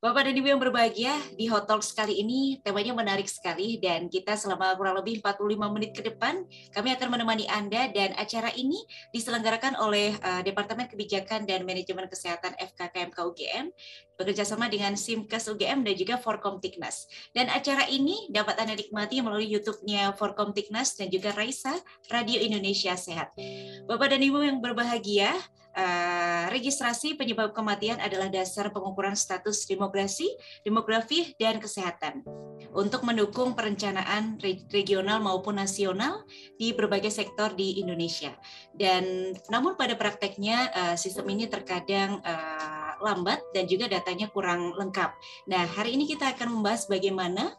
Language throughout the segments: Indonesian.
Bapak dan Ibu yang berbahagia, di Hot Talks kali ini temanya menarik sekali dan kita selama kurang lebih 45 menit ke depan kami akan menemani Anda dan acara ini diselenggarakan oleh uh, Departemen Kebijakan dan Manajemen Kesehatan FKKMK UGM bekerjasama dengan Simkes UGM dan juga Forkom Tiknas. Dan acara ini dapat Anda nikmati melalui YouTube-nya Forkom Tiknas dan juga Raisa Radio Indonesia Sehat. Bapak dan Ibu yang berbahagia, Uh, registrasi penyebab kematian adalah dasar pengukuran status demografi, demografi dan kesehatan untuk mendukung perencanaan regional maupun nasional di berbagai sektor di Indonesia. Dan namun pada prakteknya uh, sistem ini terkadang uh, lambat dan juga datanya kurang lengkap. Nah, hari ini kita akan membahas bagaimana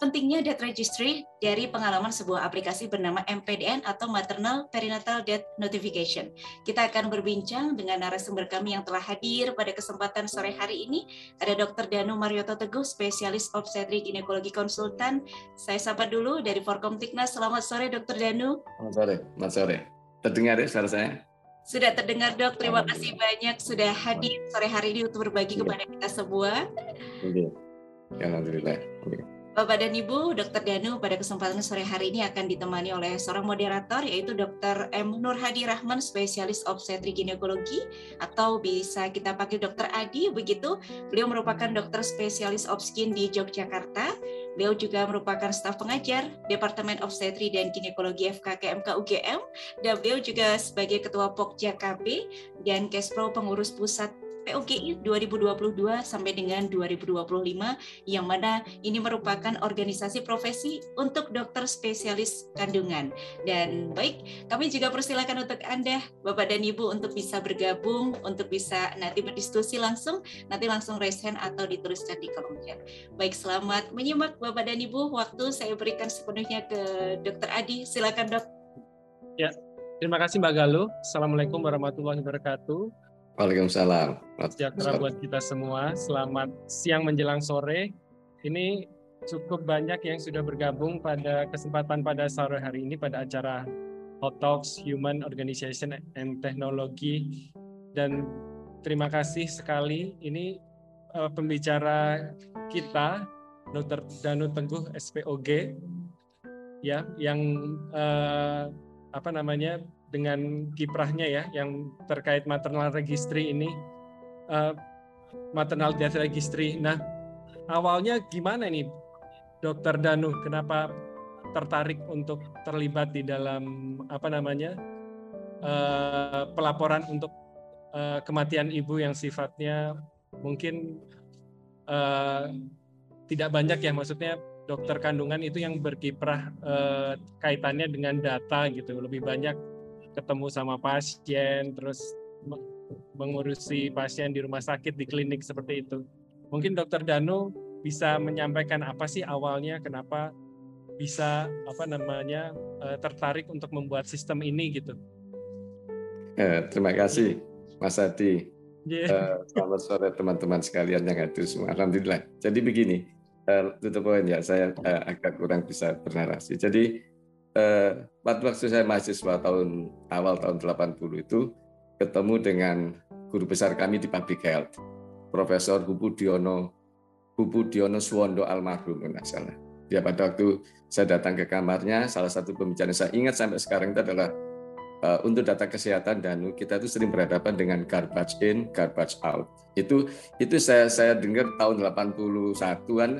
pentingnya death registry dari pengalaman sebuah aplikasi bernama MPDN atau Maternal Perinatal Death Notification. Kita akan berbincang dengan narasumber kami yang telah hadir pada kesempatan sore hari ini. Ada Dr. Danu Marioto Teguh, spesialis obstetri ginekologi konsultan. Saya sapa dulu dari Forkom Tiknas. Selamat sore Dr. Danu. Selamat sore, selamat sore. Terdengar ya suara saya? Sudah terdengar dok, terima kasih banyak sudah hadir sore hari ini untuk berbagi iya. kepada kita semua. Alhamdulillah. Bapak dan Ibu, Dr. Danu pada kesempatan sore hari ini akan ditemani oleh seorang moderator yaitu Dr. M. Nur Hadi Rahman, spesialis obstetri ginekologi atau bisa kita panggil Dr. Adi begitu. Beliau merupakan dokter spesialis obskin di Yogyakarta. Beliau juga merupakan staf pengajar Departemen Obstetri dan Ginekologi FKKMK UGM dan beliau juga sebagai Ketua Pokja KP dan Kespro Pengurus Pusat POGI 2022 sampai dengan 2025 yang mana ini merupakan organisasi profesi untuk dokter spesialis kandungan. Dan baik, kami juga persilakan untuk Anda Bapak dan Ibu untuk bisa bergabung, untuk bisa nanti berdiskusi langsung, nanti langsung raise hand atau dituliskan di kolom chat. Baik, selamat menyimak Bapak dan Ibu. Waktu saya berikan sepenuhnya ke Dokter Adi. Silakan, Dok. Ya, terima kasih Mbak Galuh. Assalamualaikum warahmatullahi wabarakatuh. Waalaikumsalam. Sejahtera buat kita semua. Selamat siang menjelang sore. Ini cukup banyak yang sudah bergabung pada kesempatan pada sore hari ini pada acara Hot Talks Human Organization and Technology dan terima kasih sekali ini uh, pembicara kita Dr. Danu Tengguh SPOG ya yang uh, apa namanya dengan kiprahnya ya yang terkait maternal registry ini. Uh, maternal death registry. Nah, awalnya gimana nih Dokter Danu? Kenapa tertarik untuk terlibat di dalam apa namanya uh, pelaporan untuk uh, kematian ibu yang sifatnya mungkin uh, tidak banyak ya maksudnya dokter kandungan itu yang berkiprah uh, kaitannya dengan data gitu. Lebih banyak ketemu sama pasien, terus mengurusi pasien di rumah sakit, di klinik seperti itu. Mungkin Dokter Danu bisa menyampaikan apa sih awalnya, kenapa bisa apa namanya eh, tertarik untuk membuat sistem ini gitu. Eh, terima kasih Mas Adi. Yeah. Eh, selamat sore teman-teman sekalian yang hadir semua. Alhamdulillah. Jadi begini, tutup poin ya, saya agak kurang bisa bernarasi. Jadi eh, waktu saya mahasiswa tahun awal tahun 80 itu ketemu dengan guru besar kami di Public Health, Profesor Hubu Diono Hubu Diono Suwondo almarhum nggak. Dia pada waktu saya datang ke kamarnya, salah satu pembicaraan saya ingat sampai sekarang itu adalah uh, untuk data kesehatan dan kita itu sering berhadapan dengan garbage in, garbage out. Itu itu saya saya dengar tahun 81-an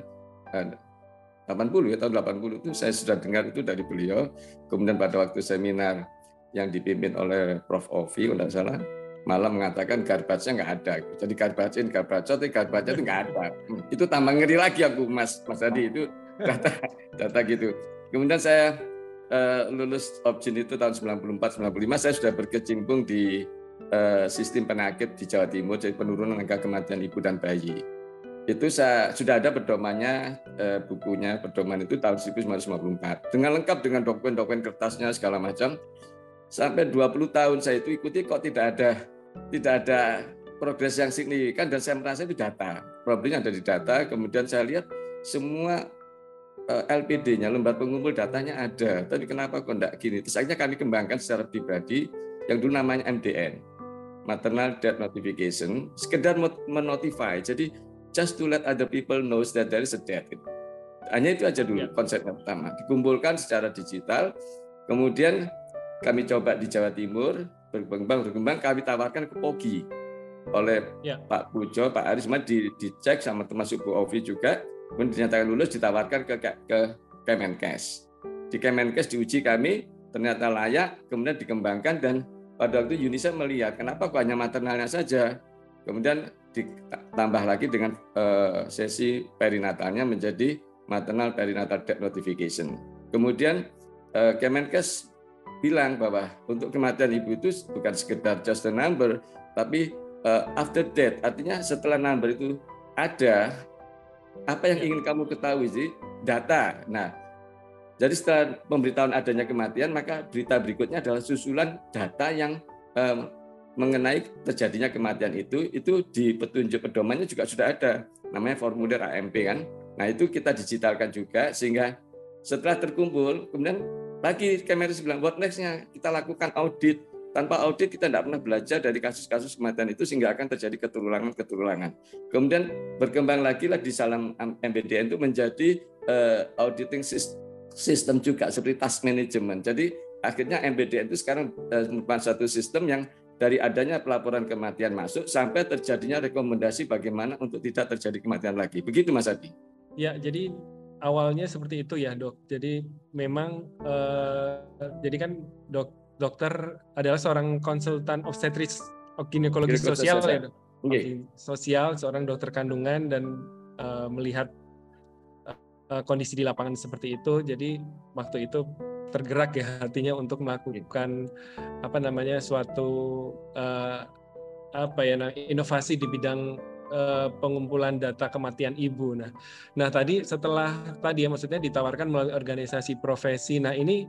80 ya tahun 80 itu saya sudah dengar itu dari beliau. Kemudian pada waktu seminar yang dipimpin oleh Prof. Ovi, kalau tidak salah, malah mengatakan garbage-nya nggak ada. Jadi garbage-in, garbage out, garbage itu nggak ada. Hmm, itu tambah ngeri lagi aku, Mas Mas Adi itu data data gitu. Kemudian saya uh, lulus option itu tahun 94 95 saya sudah berkecimpung di uh, sistem penyakit di Jawa Timur jadi penurunan angka kematian ibu dan bayi itu saya, sudah ada pedomannya eh, bukunya pedoman itu tahun 1954 dengan lengkap dengan dokumen-dokumen kertasnya segala macam. Sampai 20 tahun saya itu ikuti kok tidak ada tidak ada progres yang signifikan. Dan saya merasa itu data. Problemnya ada di data. Kemudian saya lihat semua eh, LPD-nya lembar pengumpul datanya ada. Tapi kenapa kok tidak gini? Terus akhirnya kami kembangkan secara pribadi yang dulu namanya MDN maternal death notification sekedar menotify. Jadi just to let other people knows that there is a death. Hanya itu aja dulu ya. konsepnya pertama. Dikumpulkan secara digital, kemudian kami coba di Jawa Timur, berkembang berkembang kami tawarkan ke Pogi oleh ya. Pak Pujo, Pak Aris, di, dicek sama termasuk Bu Ovi juga, kemudian dinyatakan lulus ditawarkan ke ke Kemenkes. Di Kemenkes diuji kami ternyata layak, kemudian dikembangkan dan pada waktu UNICEF melihat kenapa kok hanya maternalnya saja, kemudian ditambah lagi dengan uh, sesi perinatalnya menjadi maternal perinatal death notification. Kemudian uh, Kemenkes bilang bahwa untuk kematian ibu itu bukan sekedar just a number, tapi uh, after death, artinya setelah number itu ada, apa yang ya. ingin kamu ketahui sih? Data. Nah, jadi setelah pemberitahuan adanya kematian, maka berita berikutnya adalah susulan data yang um, mengenai terjadinya kematian itu, itu di petunjuk pedomannya juga sudah ada, namanya formulir AMP kan. Nah itu kita digitalkan juga sehingga setelah terkumpul, kemudian lagi Kemeris bilang, what nextnya kita lakukan audit. Tanpa audit kita tidak pernah belajar dari kasus-kasus kematian itu sehingga akan terjadi keturunan-keturunan. Kemudian berkembang lagi lah di salam MBDN itu menjadi uh, auditing system juga seperti task management. Jadi akhirnya MBDN itu sekarang uh, merupakan satu sistem yang dari adanya pelaporan kematian masuk sampai terjadinya rekomendasi bagaimana untuk tidak terjadi kematian lagi. Begitu Mas Adi. Ya, jadi awalnya seperti itu ya dok. Jadi memang uh, jadi kan dok dokter adalah seorang konsultan obstetris ginekologi sosial, sosial ya dok. Okay. Sosial seorang dokter kandungan dan uh, melihat uh, kondisi di lapangan seperti itu. Jadi waktu itu tergerak ya hatinya untuk melakukan apa namanya suatu uh, apa ya nah, inovasi di bidang uh, pengumpulan data kematian ibu. Nah, nah tadi setelah tadi ya maksudnya ditawarkan melalui organisasi profesi. Nah ini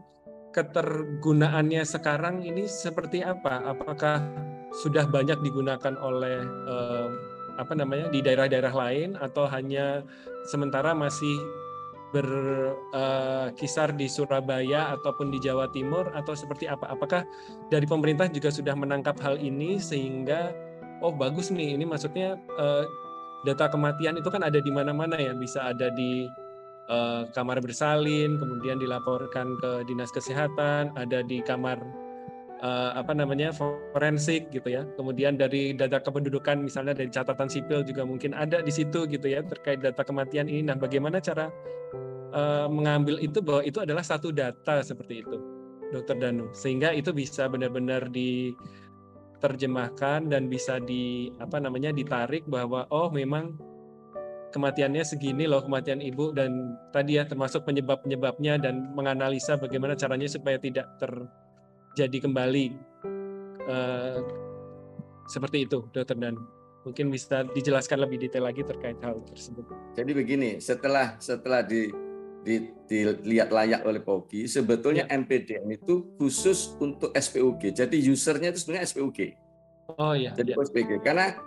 ketergunaannya sekarang ini seperti apa? Apakah sudah banyak digunakan oleh uh, apa namanya di daerah-daerah lain atau hanya sementara masih berkisar uh, di Surabaya ataupun di Jawa Timur atau seperti apa? Apakah dari pemerintah juga sudah menangkap hal ini sehingga oh bagus nih ini maksudnya uh, data kematian itu kan ada di mana-mana ya bisa ada di uh, kamar bersalin kemudian dilaporkan ke dinas kesehatan ada di kamar uh, apa namanya forensik gitu ya. Kemudian dari data kependudukan misalnya dari catatan sipil juga mungkin ada di situ gitu ya terkait data kematian ini. Nah bagaimana cara uh, mengambil itu bahwa itu adalah satu data seperti itu dokter Danu. Sehingga itu bisa benar-benar di terjemahkan dan bisa di apa namanya ditarik bahwa oh memang kematiannya segini loh kematian ibu. Dan tadi ya termasuk penyebab-penyebabnya dan menganalisa bagaimana caranya supaya tidak terjadi kembali uh, seperti itu dokter dan mungkin bisa dijelaskan lebih detail lagi terkait hal tersebut. Jadi begini setelah setelah di di, dilihat layak oleh POGI, sebetulnya ya. MPDM itu khusus untuk SPUG. Jadi usernya itu sebenarnya SPUG. Oh iya. Jadi ya. SPUG. Karena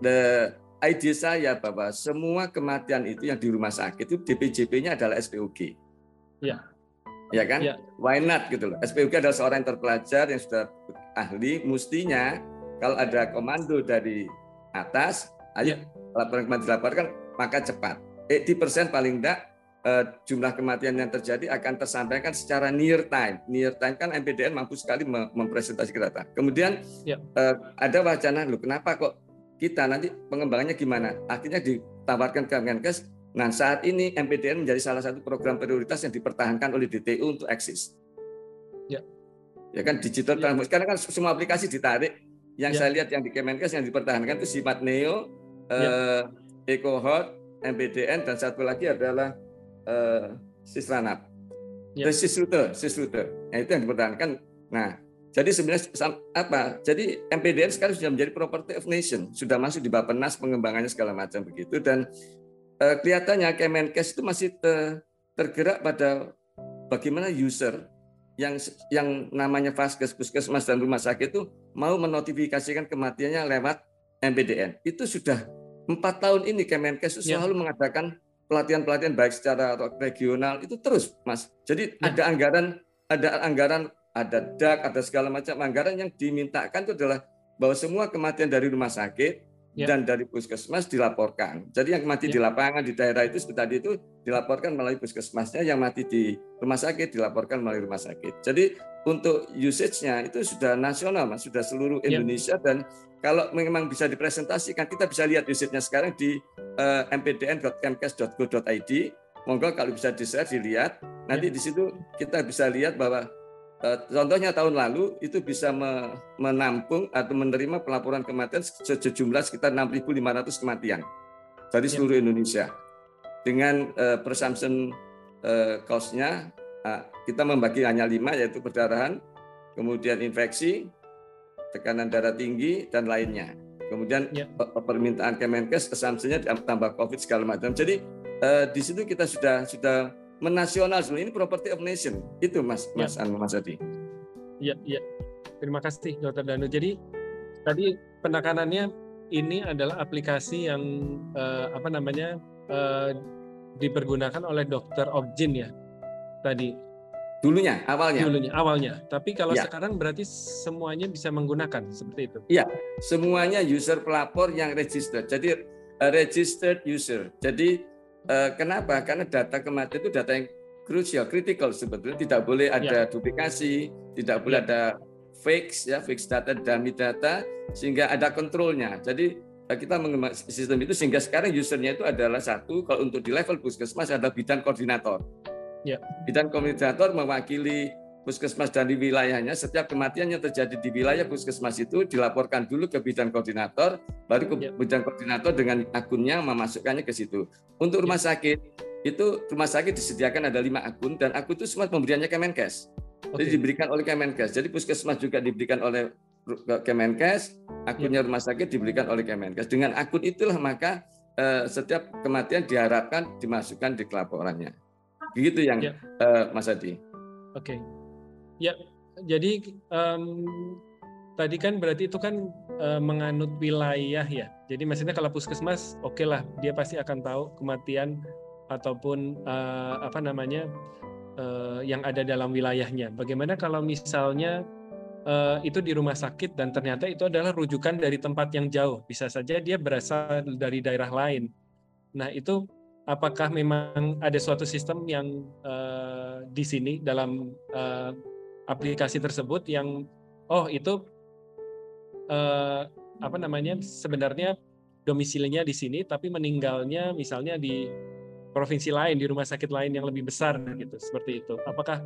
the ide saya bahwa semua kematian itu yang di rumah sakit itu DPJP-nya adalah SPUG. Iya. Ya kan? Ya. Why not gitu loh. SPUG adalah seorang yang terpelajar yang sudah ahli, mestinya kalau ada komando dari atas, ayo ya. laporan kematian dilaporkan, maka cepat. 80% paling enggak uh, jumlah kematian yang terjadi akan tersampaikan secara near time. Near time kan MPDN mampu sekali mempresentasikan data. Kemudian ya. uh, ada wacana, loh kenapa kok kita nanti pengembangannya gimana? Akhirnya ditawarkan ke Kemenkes. Nah saat ini MPDN menjadi salah satu program prioritas yang dipertahankan oleh DTU untuk eksis. Ya. Ya kan digital ya. transformation. Karena kan semua aplikasi ditarik. Yang ya. saya lihat yang di Kemenkes yang dipertahankan itu Simat Neo, ya. uh, EcoHot, MPDN dan satu lagi adalah uh, sisranap. Ya. Sisrute, sisrute. Nah, itu yang dipertahankan. Nah, jadi sebenarnya apa? Jadi MPDN sekarang sudah menjadi property of nation, sudah masuk di Bappenas pengembangannya segala macam begitu dan kelihatannya Kemenkes itu masih ter, tergerak pada bagaimana user yang yang namanya vaskes, puskesmas dan rumah sakit itu mau menotifikasikan kematiannya lewat MPDN. Itu sudah empat tahun ini Kemenkes itu ya. selalu mengadakan pelatihan-pelatihan baik secara regional itu terus, Mas. Jadi ya. ada anggaran, ada anggaran, ada DAK, ada segala macam anggaran yang dimintakan itu adalah bahwa semua kematian dari rumah sakit ya. dan dari puskesmas dilaporkan. Jadi yang mati ya. di lapangan di daerah itu seperti tadi itu dilaporkan melalui puskesmasnya, yang mati di rumah sakit dilaporkan melalui rumah sakit. Jadi untuk usage-nya itu sudah nasional, mas, sudah seluruh ya. Indonesia ya. dan kalau memang bisa dipresentasikan, kita bisa lihat usage-nya sekarang di uh, eh, mpdn.kemkes.go.id. Monggo kalau bisa di-share dilihat. Nanti ya. di situ kita bisa lihat bahwa contohnya tahun lalu itu bisa menampung atau menerima pelaporan kematian sejumlah sekitar 6.500 kematian dari ya. seluruh Indonesia. Dengan uh, presumption uh, cost-nya uh, kita membagi hanya lima yaitu perdarahan, kemudian infeksi, tekanan darah tinggi dan lainnya. Kemudian ya. permintaan Kemenkes assumption-nya tambah COVID segala macam. Jadi uh, di situ kita sudah sudah menasional ini property of nation itu mas ya. mas Anu Mas Adi. Iya iya terima kasih Dokter Danu. Jadi tadi penekanannya ini adalah aplikasi yang uh, apa namanya uh, dipergunakan oleh dokter Objin ya tadi. Dulunya, awalnya. Dulunya, awalnya. Tapi kalau ya. sekarang berarti semuanya bisa menggunakan seperti itu. Iya, semuanya user pelapor yang registered. Jadi uh, registered user. Jadi Eh, kenapa? Karena data kematian itu data yang krusial, kritikal sebetulnya tidak boleh ada ya. duplikasi, tidak boleh ya. ada fake ya, fake data, dummy data sehingga ada kontrolnya. Jadi eh, kita mengembangkan sistem itu sehingga sekarang usernya itu adalah satu kalau untuk di level puskesmas ada bidan koordinator. Ya. Bidan koordinator mewakili puskesmas dan di wilayahnya setiap kematian yang terjadi di wilayah puskesmas itu dilaporkan dulu ke bidang koordinator baru ke ya. bidang koordinator dengan akunnya memasukkannya ke situ untuk rumah ya. sakit itu rumah sakit disediakan ada lima akun dan akun itu semua pemberiannya Kemenkes okay. jadi diberikan oleh Kemenkes jadi puskesmas juga diberikan oleh Kemenkes akunnya ya. rumah sakit diberikan oleh Kemenkes dengan akun itulah maka eh, setiap kematian diharapkan dimasukkan di laporannya begitu yang ya. eh, Mas Adi Oke. Okay. Ya, jadi um, tadi kan berarti itu kan uh, menganut wilayah ya. Jadi maksudnya kalau puskesmas, oke okay lah, dia pasti akan tahu kematian ataupun uh, apa namanya uh, yang ada dalam wilayahnya. Bagaimana kalau misalnya uh, itu di rumah sakit dan ternyata itu adalah rujukan dari tempat yang jauh, bisa saja dia berasal dari daerah lain. Nah itu apakah memang ada suatu sistem yang uh, di sini dalam uh, aplikasi tersebut yang oh itu eh, apa namanya sebenarnya domisilinya di sini tapi meninggalnya misalnya di provinsi lain di rumah sakit lain yang lebih besar gitu seperti itu apakah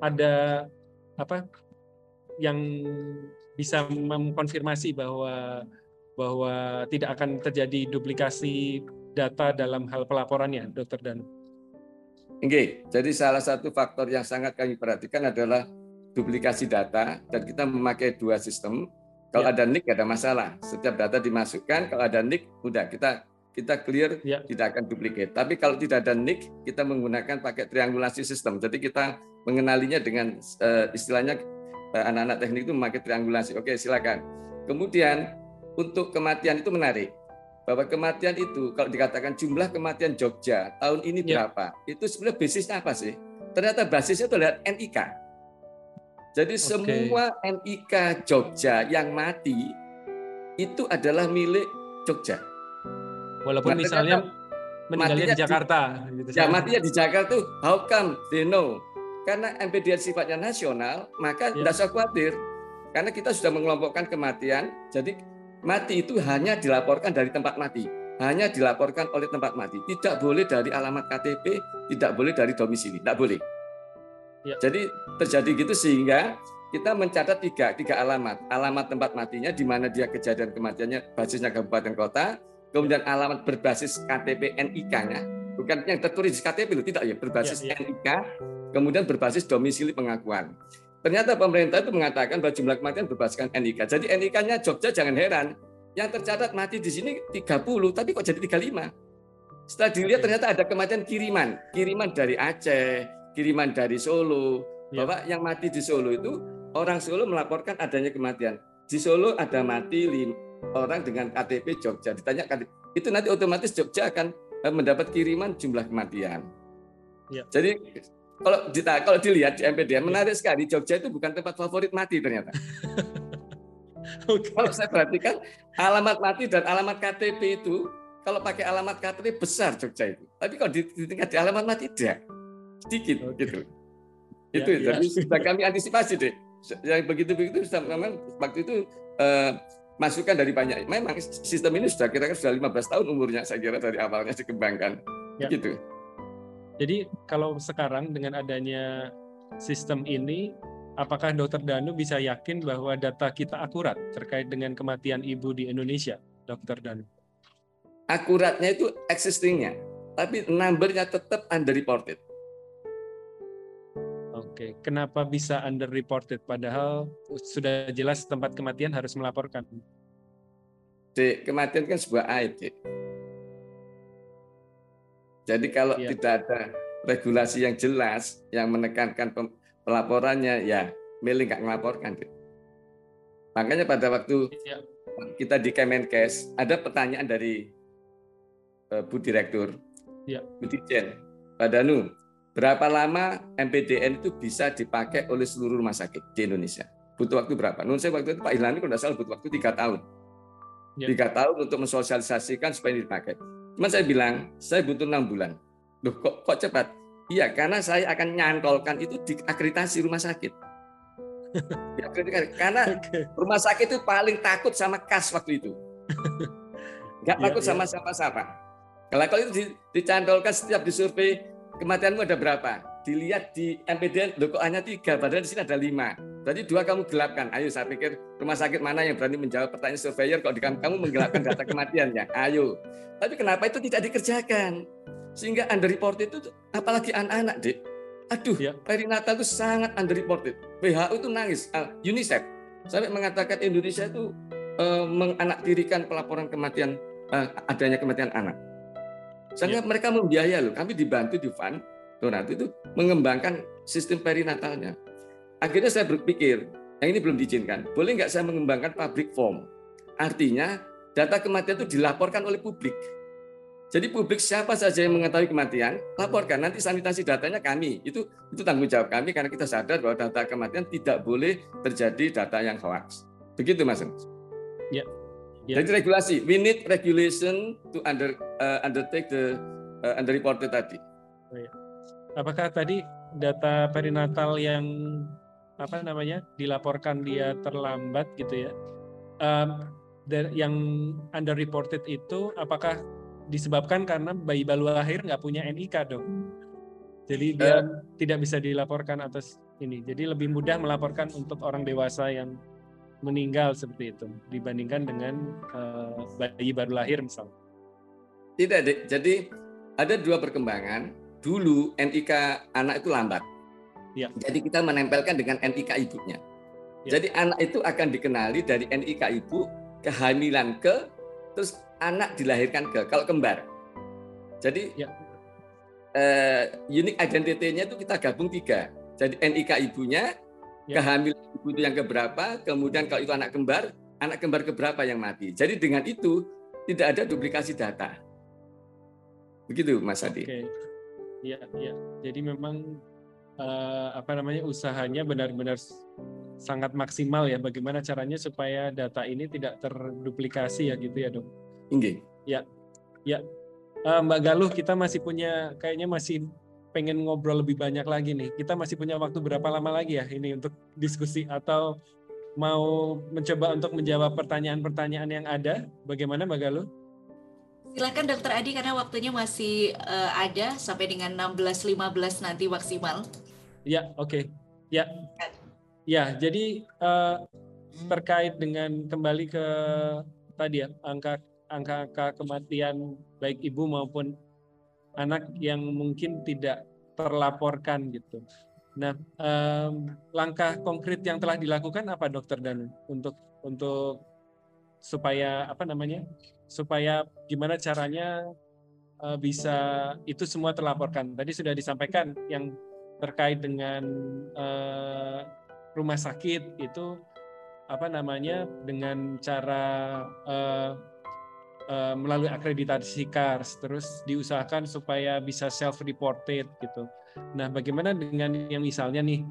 ada apa yang bisa mengkonfirmasi bahwa bahwa tidak akan terjadi duplikasi data dalam hal pelaporannya, Dokter Dan. Oke, jadi salah satu faktor yang sangat kami perhatikan adalah duplikasi data dan kita memakai dua sistem. Kalau ya. ada nick ada masalah. Setiap data dimasukkan, kalau ada nick udah kita kita clear ya. tidak akan duplicate. Tapi kalau tidak ada nick, kita menggunakan pakai triangulasi sistem. Jadi kita mengenalinya dengan uh, istilahnya uh, anak-anak teknik itu memakai triangulasi. Oke, silakan. Kemudian untuk kematian itu menarik bahwa kematian itu kalau dikatakan jumlah kematian Jogja tahun ini ya. berapa? Itu sebenarnya basisnya apa sih? Ternyata basisnya itu adalah NIK. Jadi okay. semua NIK Jogja yang mati itu adalah milik Jogja. Walaupun misalnya meninggalnya di Jakarta. Di, gitu, ya matinya di Jakarta tuh how come they know? Karena MPDN sifatnya nasional, maka tidak yeah. usah khawatir. Karena kita sudah mengelompokkan kematian, jadi mati itu hanya dilaporkan dari tempat mati. Hanya dilaporkan oleh tempat mati. Tidak boleh dari alamat KTP, tidak boleh dari domisili, tidak boleh. Ya. Jadi terjadi gitu sehingga kita mencatat tiga, tiga alamat. Alamat tempat matinya di mana dia kejadian kematiannya basisnya kabupaten kota, kemudian alamat berbasis KTP NIK-nya, bukan yang tertulis di KTP itu tidak ya, berbasis ya, ya. NIK, kemudian berbasis domisili pengakuan. Ternyata pemerintah itu mengatakan bahwa jumlah kematian berbasiskan NIK. Jadi NIK-nya Jogja jangan heran, yang tercatat mati di sini 30, tapi kok jadi 35. Setelah dilihat ternyata ada kematian kiriman, kiriman dari Aceh, kiriman dari Solo ya. bahwa yang mati di Solo itu orang Solo melaporkan adanya kematian. Di Solo ada mati lim, orang dengan KTP Jogja. Ditanya itu nanti otomatis Jogja akan eh, mendapat kiriman jumlah kematian. Ya. Jadi kalau kalau dilihat di MPD ya. menarik sekali Jogja itu bukan tempat favorit mati ternyata. okay. Kalau saya perhatikan alamat mati dan alamat KTP itu kalau pakai alamat KTP besar Jogja itu. Tapi kalau di, di tingkat di alamat mati tidak sedikit okay. gitu. Ya, itu ya. jadi sudah kami antisipasi deh. Yang begitu-begitu sudah memang waktu itu eh, masukan dari banyak. Memang sistem ini sudah kira-kira sudah 15 tahun umurnya saya kira dari awalnya dikembangkan. Ya. Gitu. Jadi kalau sekarang dengan adanya sistem ini apakah Dokter Danu bisa yakin bahwa data kita akurat terkait dengan kematian ibu di Indonesia, Dokter Danu? Akuratnya itu existingnya, tapi numbernya tetap underreported. Oke, kenapa bisa underreported? Padahal sudah jelas tempat kematian harus melaporkan. Dek, kematian kan sebuah aib, Dek. Jadi kalau ya. tidak ada regulasi yang jelas yang menekankan pelaporannya ya milih nggak melaporkan. Makanya pada waktu ya. kita di Kemenkes ada pertanyaan dari uh, Bu Direktur, ya. Bu Dijen, Pak Danu, berapa lama MPDN itu bisa dipakai oleh seluruh rumah sakit di Indonesia? Butuh waktu berapa? Nun saya waktu itu Pak Ilhami kalau tidak salah butuh waktu tiga tahun. Ya. Tiga tahun untuk mensosialisasikan supaya ini dipakai. Cuman saya bilang, saya butuh enam bulan. Loh kok, kok cepat? Iya, karena saya akan nyantolkan itu di akreditasi rumah sakit. Ya, karena rumah sakit itu paling takut sama kas waktu itu. Enggak ya, takut ya. sama siapa-siapa. Kalau kalau itu dicantolkan setiap disurvei kematianmu ada berapa? Dilihat di MPDN, loh kok hanya tiga, padahal di sini ada lima. Berarti dua kamu gelapkan. Ayo saya pikir rumah sakit mana yang berani menjawab pertanyaan surveyor kalau di kamu menggelapkan data kematiannya. Ayo. Tapi kenapa itu tidak dikerjakan? Sehingga underreported itu apalagi anak-anak, Dik. Aduh, ya. perinatal itu sangat underreported. WHO itu nangis, uh, UNICEF sampai mengatakan Indonesia itu uh, menganaktirikan pelaporan kematian uh, adanya kematian anak. Sehingga ya. mereka membiaya loh. Kami dibantu di fund donat itu mengembangkan sistem perinatalnya. Akhirnya saya berpikir, yang ini belum diizinkan. Boleh nggak saya mengembangkan public form? Artinya data kematian itu dilaporkan oleh publik. Jadi publik siapa saja yang mengetahui kematian, laporkan. Nanti sanitasi datanya kami. Itu itu tanggung jawab kami karena kita sadar bahwa data kematian tidak boleh terjadi data yang hoax. Begitu Mas. Ya. Ya. Jadi regulasi, we need regulation to under uh, undertake the uh, underreported tadi. Oh, ya. Apakah tadi data perinatal yang apa namanya dilaporkan dia terlambat gitu ya? Um, yang underreported itu apakah disebabkan karena bayi baru lahir nggak punya NIK dong. Jadi dia uh, tidak bisa dilaporkan atas ini. Jadi lebih mudah melaporkan untuk orang dewasa yang meninggal seperti itu dibandingkan dengan uh, bayi baru lahir misalnya. Tidak, Dek. Jadi ada dua perkembangan. Dulu NIK anak itu lambat. Ya. Jadi kita menempelkan dengan NIK ibunya. Ya. Jadi anak itu akan dikenali dari NIK ibu, kehamilan ke, terus anak dilahirkan ke kalau kembar. Jadi ya. uh, unique identity-nya itu kita gabung tiga. Jadi NIK ibunya, ya. kehamilan ibu itu yang keberapa, kemudian kalau itu anak kembar, anak kembar keberapa yang mati. Jadi dengan itu tidak ada duplikasi data. Begitu Mas Adi. Oke. Iya, iya. Jadi memang uh, apa namanya usahanya benar-benar sangat maksimal ya. Bagaimana caranya supaya data ini tidak terduplikasi ya gitu ya dok? Inggih. Ya, ya. Uh, Mbak Galuh, kita masih punya, kayaknya masih pengen ngobrol lebih banyak lagi nih. Kita masih punya waktu berapa lama lagi ya ini untuk diskusi atau mau mencoba untuk menjawab pertanyaan-pertanyaan yang ada? Bagaimana Mbak Galuh? Silakan Dokter Adi karena waktunya masih uh, ada sampai dengan 16.15 nanti maksimal. Ya, oke. Okay. Ya. Ya, jadi uh, terkait dengan kembali ke tadi ya angka angka-angka kematian baik ibu maupun anak yang mungkin tidak terlaporkan gitu. Nah, um, langkah konkret yang telah dilakukan apa dokter dan untuk untuk supaya apa namanya? supaya gimana caranya uh, bisa itu semua terlaporkan. Tadi sudah disampaikan yang terkait dengan uh, rumah sakit itu apa namanya dengan cara uh, Eh, melalui akreditasi KARS, terus diusahakan supaya bisa self-reported gitu. Nah, bagaimana dengan yang misalnya nih,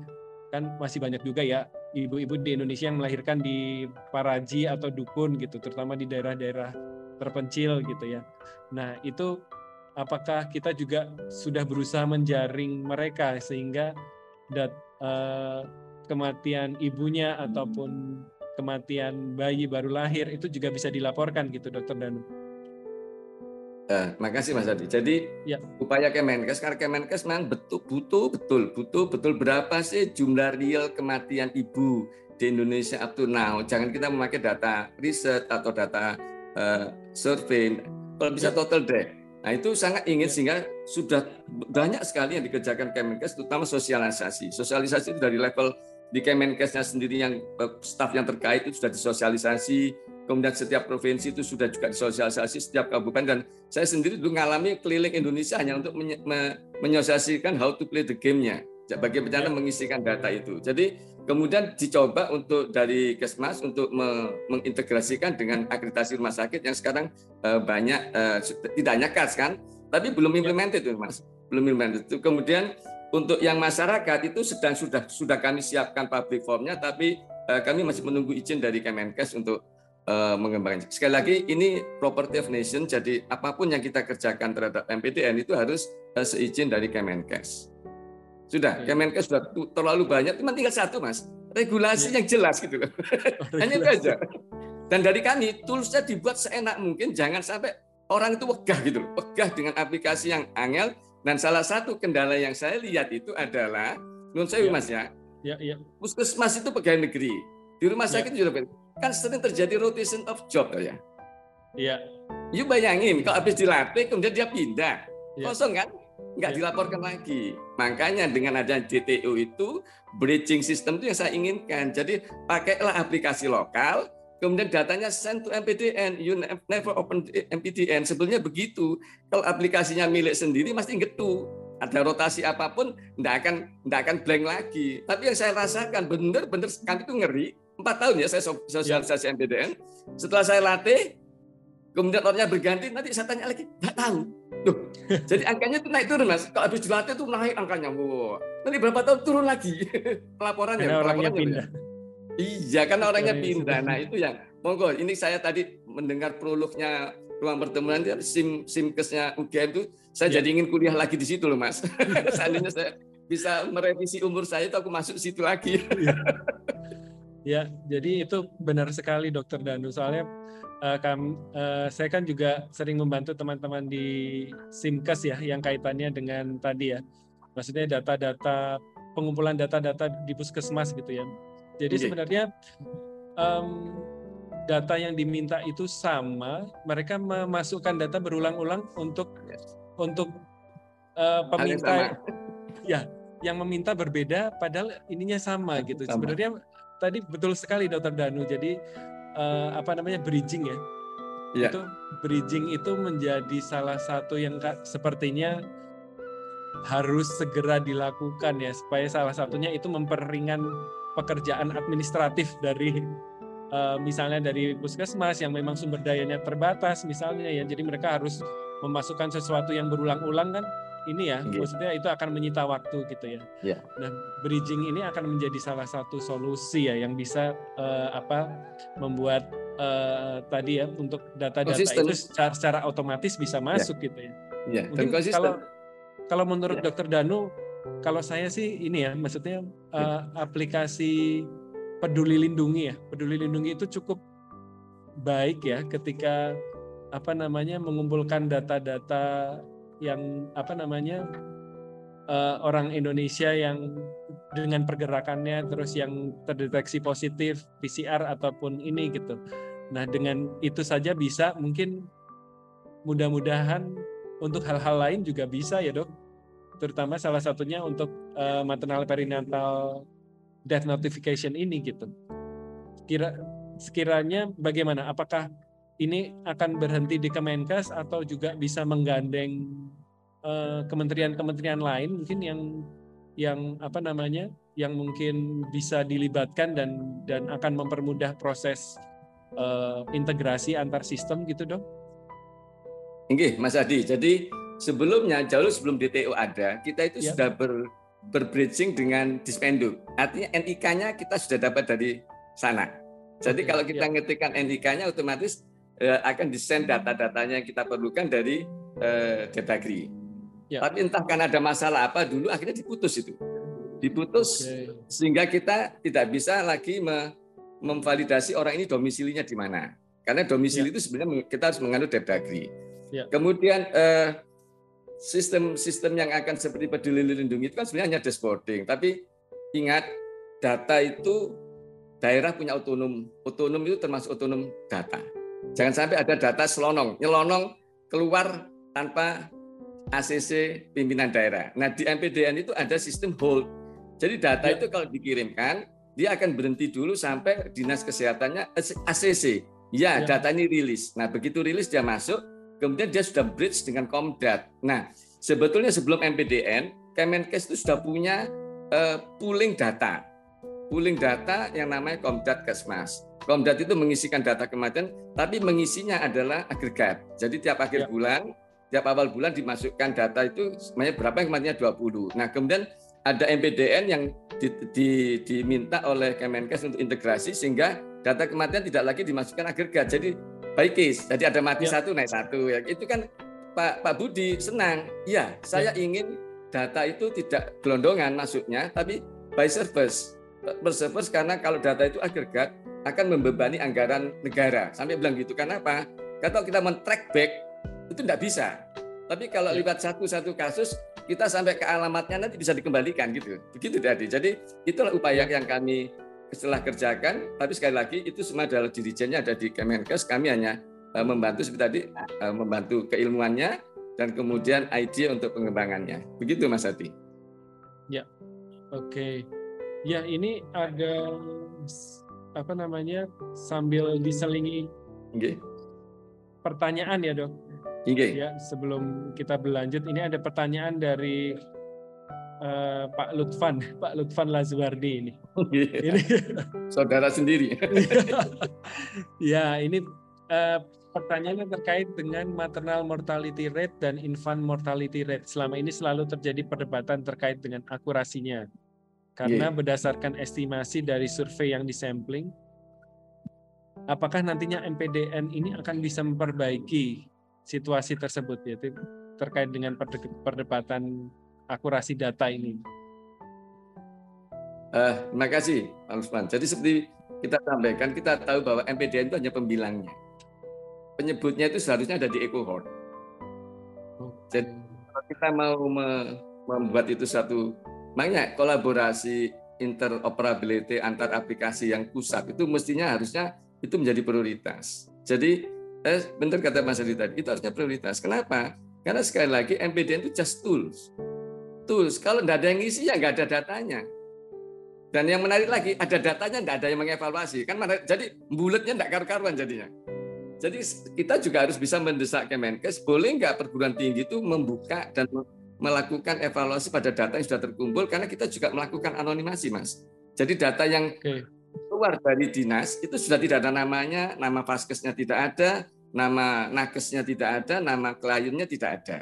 kan masih banyak juga ya ibu-ibu di Indonesia yang melahirkan di paraji atau dukun gitu, terutama di daerah-daerah terpencil gitu ya. Nah itu apakah kita juga sudah berusaha menjaring mereka sehingga dat, uh, kematian ibunya ataupun kematian bayi baru lahir itu juga bisa dilaporkan gitu, Dokter Danu? Uh, makasih Mas Adi. Jadi ya. upaya Kemenkes karena Kemenkes memang betul butuh betul butuh betul berapa sih jumlah real kematian ibu di Indonesia up to now. Jangan kita memakai data riset atau data uh, survei. Kalau bisa ya. total deh. Nah itu sangat ingin ya. sehingga sudah banyak sekali yang dikerjakan Kemenkes, terutama sosialisasi. Sosialisasi itu dari level di Kemenkesnya sendiri yang eh, staf yang terkait itu sudah disosialisasi, kemudian setiap provinsi itu sudah juga disosialisasi setiap kabupaten dan saya sendiri dulu mengalami keliling Indonesia hanya untuk menyosialisasikan how to play the game-nya bagi bencana mengisikan data itu. Jadi kemudian dicoba untuk dari Kesmas untuk mengintegrasikan dengan akreditasi rumah sakit yang sekarang eh, banyak eh, tidak hanya KAS kan, tapi belum ya. implemented itu Mas. Belum implemented. Itu kemudian untuk yang masyarakat itu sedang sudah sudah kami siapkan public formnya tapi eh, kami masih menunggu izin dari Kemenkes untuk uh, mengembangkan. Sekali lagi ini property of nation, jadi apa pun yang kita kerjakan terhadap MPDN itu harus uh, seizin dari Kemenkes. Sudah, Kemenkes sudah terlalu banyak, cuma tinggal satu mas, regulasi ya. yang jelas gitu loh. Oh, Hanya itu aja. Dan dari kami, toolsnya dibuat seenak mungkin, jangan sampai orang itu wegah gitu loh, wegah dengan aplikasi yang angel. Dan salah satu kendala yang saya lihat itu adalah, menurut saya ya. mas ya, ya, ya. puskesmas itu pegawai negeri, di rumah ya. sakit ya. juga kan sering terjadi rotation of job ya. Iya. You bayangin kalau habis dilatih kemudian dia pindah, ya. kosong kan? Nggak ya. dilaporkan lagi. Makanya dengan ada DTO itu bridging system itu yang saya inginkan. Jadi pakailah aplikasi lokal, kemudian datanya send to MPDN. You never open MPDN. Sebelumnya begitu. Kalau aplikasinya milik sendiri mesti ngetu. Ada rotasi apa pun, tidak akan tidak akan blank lagi. Tapi yang saya rasakan benar-benar kami itu ngeri empat tahun ya saya sosialisasi ya. MPDN. Setelah saya latih, kemudian orangnya berganti, nanti saya tanya lagi, nggak tahu. Loh, jadi angkanya itu naik turun mas. Kalau habis dilatih itu naik angkanya, wow. Nanti berapa tahun turun lagi pelaporannya. Karena orangnya pindah. Iya, kan orangnya pindah. Nah itu yang monggo. Ini saya tadi mendengar prolognya ruang pertemuan sim simkesnya UGM itu saya ya. jadi ingin kuliah lagi di situ loh mas. Seandainya saya bisa merevisi umur saya itu aku masuk situ lagi. Ya. Ya, jadi itu benar sekali Dokter Danu. Soalnya uh, kam, uh, saya kan juga sering membantu teman-teman di Simkes ya, yang kaitannya dengan tadi ya, maksudnya data-data pengumpulan data-data di puskesmas gitu ya. Jadi okay. sebenarnya um, data yang diminta itu sama, mereka memasukkan data berulang-ulang untuk untuk uh, peminta, ya, yang meminta berbeda, padahal ininya sama gitu. Sama. Sebenarnya tadi betul sekali Dokter Danu. Jadi uh, apa namanya bridging ya. Yeah. Itu bridging itu menjadi salah satu yang sepertinya harus segera dilakukan ya supaya salah satunya itu memperingan pekerjaan administratif dari uh, misalnya dari puskesmas yang memang sumber dayanya terbatas misalnya ya jadi mereka harus memasukkan sesuatu yang berulang-ulang kan ini ya, gitu. maksudnya itu akan menyita waktu gitu ya. Yeah. Nah, bridging ini akan menjadi salah satu solusi ya yang bisa uh, apa membuat uh, tadi ya untuk data-data itu secara, secara otomatis bisa iya. masuk yeah. gitu ya. Yeah. Mungkin kalau kalau menurut yeah. Dokter Danu, kalau saya sih ini ya, maksudnya uh, aplikasi Peduli Lindungi ya, Peduli Lindungi itu cukup baik ya ketika apa namanya mengumpulkan data-data yang apa namanya uh, orang Indonesia yang dengan pergerakannya terus yang terdeteksi positif PCR ataupun ini gitu. Nah dengan itu saja bisa mungkin mudah-mudahan untuk hal-hal lain juga bisa ya dok. Terutama salah satunya untuk uh, maternal perinatal death notification ini gitu. Kira sekiranya bagaimana? Apakah ini akan berhenti di Kemenkes atau juga bisa menggandeng eh, kementerian-kementerian uh, lain mungkin yang yang apa namanya yang mungkin bisa dilibatkan dan dan akan mempermudah proses uh, integrasi antar sistem gitu dong. Oke, Mas Adi. Jadi sebelumnya jauh sebelum DTO ada, kita itu ya. sudah ber, berbridging dengan Dispenduk. Artinya NIK-nya kita sudah dapat dari sana. Jadi kalau kita ya. ngetikkan NIK-nya otomatis eh, akan desain data-datanya yang kita perlukan dari eh, Depdagri. Ya. Tapi entah karena ada masalah apa dulu akhirnya diputus itu. Diputus okay. sehingga kita tidak bisa lagi me memvalidasi orang ini domisilinya di mana. Karena domisili ya. itu sebenarnya kita harus menganut Depdagri. Ya. Kemudian eh, sistem-sistem yang akan seperti peduli lindungi itu kan sebenarnya hanya dashboarding. Tapi ingat data itu daerah punya otonom. Otonom itu termasuk otonom data. Jangan sampai ada data selonong, nyelonong keluar tanpa ACC pimpinan daerah. Nah di MPDN itu ada sistem hold. Jadi data ya. itu kalau dikirimkan, dia akan berhenti dulu sampai dinas kesehatannya ACC. Ya, ya. data ini rilis. Nah begitu rilis dia masuk, kemudian dia sudah bridge dengan Komdat. Nah, sebetulnya sebelum MPDN, Kemenkes itu sudah punya uh, pooling data. Pooling data yang namanya Komdat Kesmas. Komdat itu mengisikan data kematian, tapi mengisinya adalah agregat. Jadi tiap akhir ya. bulan, tiap awal bulan dimasukkan data itu sebenarnya berapa yang kematiannya 20. Nah, kemudian ada MPDN yang di, di, diminta oleh Kemenkes untuk integrasi sehingga data kematian tidak lagi dimasukkan agregat. Jadi baik case. Jadi ada mati ya. satu naik satu ya. Itu kan Pak Pak Budi senang. Iya, saya ya. ingin data itu tidak gelondongan masuknya, tapi by service. Per service karena kalau data itu agregat akan membebani anggaran negara. Sampai bilang gitu. Karena apa? Kalau kita men-track back itu tidak bisa. Tapi kalau ya. libat satu-satu kasus, kita sampai ke alamatnya nanti bisa dikembalikan gitu. Begitu tadi. Jadi itulah upaya yang kami setelah kerjakan, tapi sekali lagi itu semua adalah dirijennya ada di Kemenkes. Kami hanya uh, membantu seperti tadi uh, membantu keilmuannya dan kemudian ide untuk pengembangannya. Begitu Mas Ati. Ya, oke. Okay. Ya ini ada apa namanya sambil diselingi okay. pertanyaan ya dok. Okay. Ya sebelum kita berlanjut ini ada pertanyaan dari uh, Pak Lutfan, Pak Lutfan Lazwardi ini. Yeah. ini saudara sendiri. ya, ini uh, pertanyaannya terkait dengan maternal mortality rate dan infant mortality rate. Selama ini selalu terjadi perdebatan terkait dengan akurasinya. Karena yeah. berdasarkan estimasi dari survei yang disampling, apakah nantinya MPDN ini akan bisa memperbaiki situasi tersebut yaitu terkait dengan perdebatan akurasi data ini? Uh, terima kasih, Pak Lusman. Jadi seperti kita sampaikan, kita tahu bahwa MPDN itu hanya pembilangnya. Penyebutnya itu seharusnya ada di EcoHort. Jadi kalau kita mau membuat itu satu, makanya kolaborasi interoperability antar aplikasi yang pusat itu mestinya harusnya itu menjadi prioritas. Jadi, eh, benar kata Mas Adi tadi, itu harusnya prioritas. Kenapa? Karena sekali lagi MPDN itu just tools tools. Kalau tidak ada yang ngisi ya nggak ada datanya. Dan yang menarik lagi ada datanya nggak ada yang mengevaluasi kan jadi bulatnya nggak karu-karuan jadinya. Jadi kita juga harus bisa mendesak Kemenkes boleh nggak perguruan tinggi itu membuka dan melakukan evaluasi pada data yang sudah terkumpul karena kita juga melakukan anonimasi mas. Jadi data yang keluar dari dinas itu sudah tidak ada namanya, nama paskesnya tidak ada, nama nakesnya tidak ada, nama kliennya tidak ada.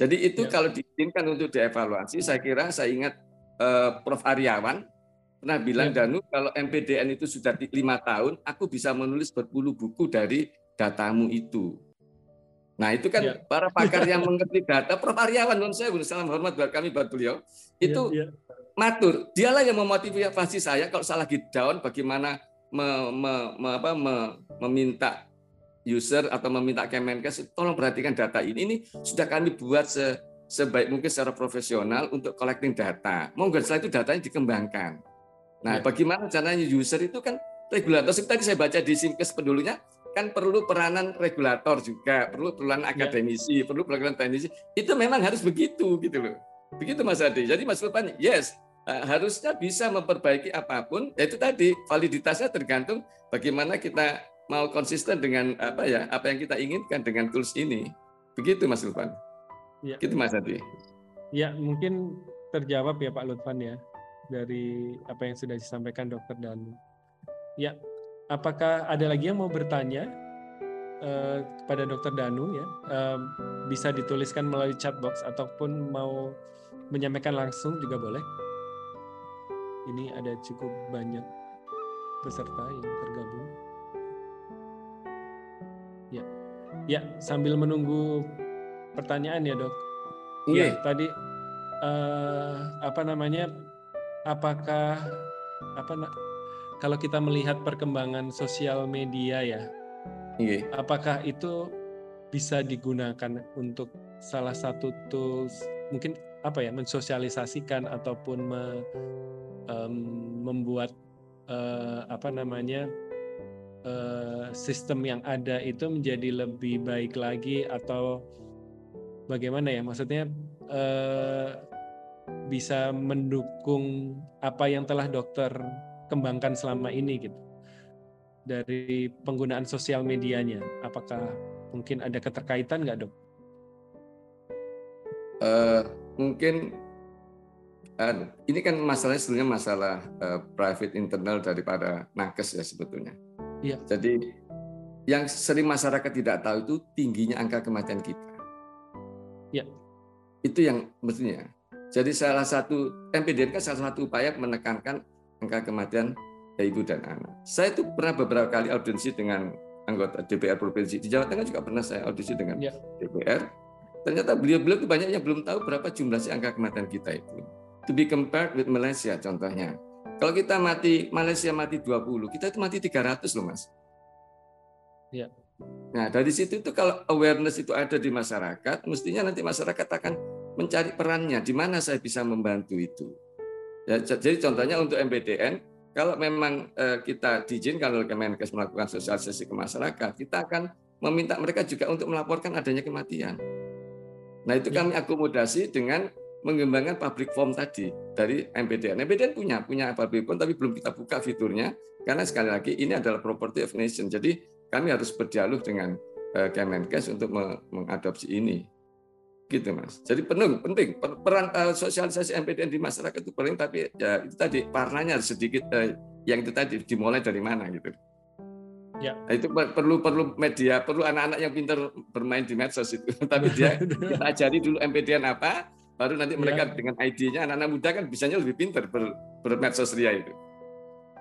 Jadi itu ya. kalau diizinkan untuk dievaluasi, saya kira saya ingat uh, Prof. Aryawan pernah bilang ya. Danu kalau MPDN itu sudah lima tahun, aku bisa menulis berpuluh buku dari datamu itu. Nah itu kan ya. para pakar yang mengerti data, Prof. Aryawan, non saya salam hormat buat kami buat beliau, ya, itu ya, ya. matur. Dialah yang memotivasi saya kalau salah down bagaimana me, me, me, apa, me, meminta user atau meminta Kemenkes tolong perhatikan data ini ini sudah kami buat se, sebaik mungkin secara profesional untuk collecting data. Monggo setelah itu datanya dikembangkan. Nah, ya. bagaimana caranya user itu kan regulator seperti tadi saya baca di Simkes pendulunya kan perlu peranan regulator juga, perlu peranan ya. akademisi, ya. perlu peranan teknisi. Itu memang harus begitu gitu loh. Begitu Mas Adi. Jadi Mas Lutfan, yes, eh, harusnya bisa memperbaiki apa pun. Yaitu tadi validitasnya tergantung bagaimana kita mau konsisten dengan apa ya apa yang kita inginkan dengan tools ini. Begitu Mas Lutfan. Ya. Gitu Mas Adi. Ya mungkin terjawab ya Pak Lutfan ya dari apa yang sudah disampaikan dokter dan ya apakah ada lagi yang mau bertanya uh, kepada dokter Danu ya uh, bisa dituliskan melalui chat box ataupun mau menyampaikan langsung juga boleh. Ini ada cukup banyak peserta yang tergabung. Ya sambil menunggu pertanyaan ya dok. Iya. Ya tadi uh, apa namanya? Apakah apa kalau kita melihat perkembangan sosial media ya, iya. apakah itu bisa digunakan untuk salah satu tools mungkin apa ya mensosialisasikan ataupun me, um, membuat uh, apa namanya uh, sistem yang ada itu menjadi lebih baik lagi atau bagaimana ya maksudnya uh, bisa mendukung apa yang telah dokter kembangkan selama ini gitu dari penggunaan sosial medianya apakah mungkin ada keterkaitan nggak dok? Uh, mungkin uh, ini kan masalahnya sebenarnya masalah uh, private internal daripada nakes ya sebetulnya. Iya. Jadi yang sering masyarakat tidak tahu itu tingginya angka kematian kita. Iya. Itu yang mestinya. Jadi salah satu MPDN kan salah satu upaya menekankan angka kematian ibu dan anak. Saya itu pernah beberapa kali audiensi dengan anggota DPR provinsi di Jawa Tengah juga pernah saya audisi dengan ya. DPR Ternyata beliau-beliau itu banyak yang belum tahu berapa jumlah si angka kematian kita itu. To be compared with Malaysia contohnya. Kalau kita mati, Malaysia mati 20, kita itu mati 300 loh Mas. Ya. Nah dari situ itu kalau awareness itu ada di masyarakat, mestinya nanti masyarakat akan mencari perannya, di mana saya bisa membantu itu. Ya, jadi contohnya untuk MPDN, kalau memang eh, kita diizinkan oleh Kemenkes melakukan sosialisasi ke masyarakat, kita akan meminta mereka juga untuk melaporkan adanya kematian. Nah itu ya. kami akomodasi dengan mengembangkan public form tadi dari MPDN. MPDN punya punya public form tapi belum kita buka fiturnya karena sekali lagi ini adalah property of nation. Jadi kami harus berdialog dengan uh, Kemenkes untuk mengadopsi ini. Gitu Mas. Jadi penuh penting peran uh, sosialisasi MPDN di masyarakat itu penting tapi ya itu tadi warnanya sedikit uh, yang itu tadi dimulai dari mana gitu. Ya. Nah, itu perlu perlu media, perlu anak-anak yang pintar bermain di medsos itu. Tapi dia kita ajari dulu MPDN apa, baru nanti ya. mereka dengan ID-nya anak-anak muda kan bisanya lebih pintar ber, bermedsos ria itu.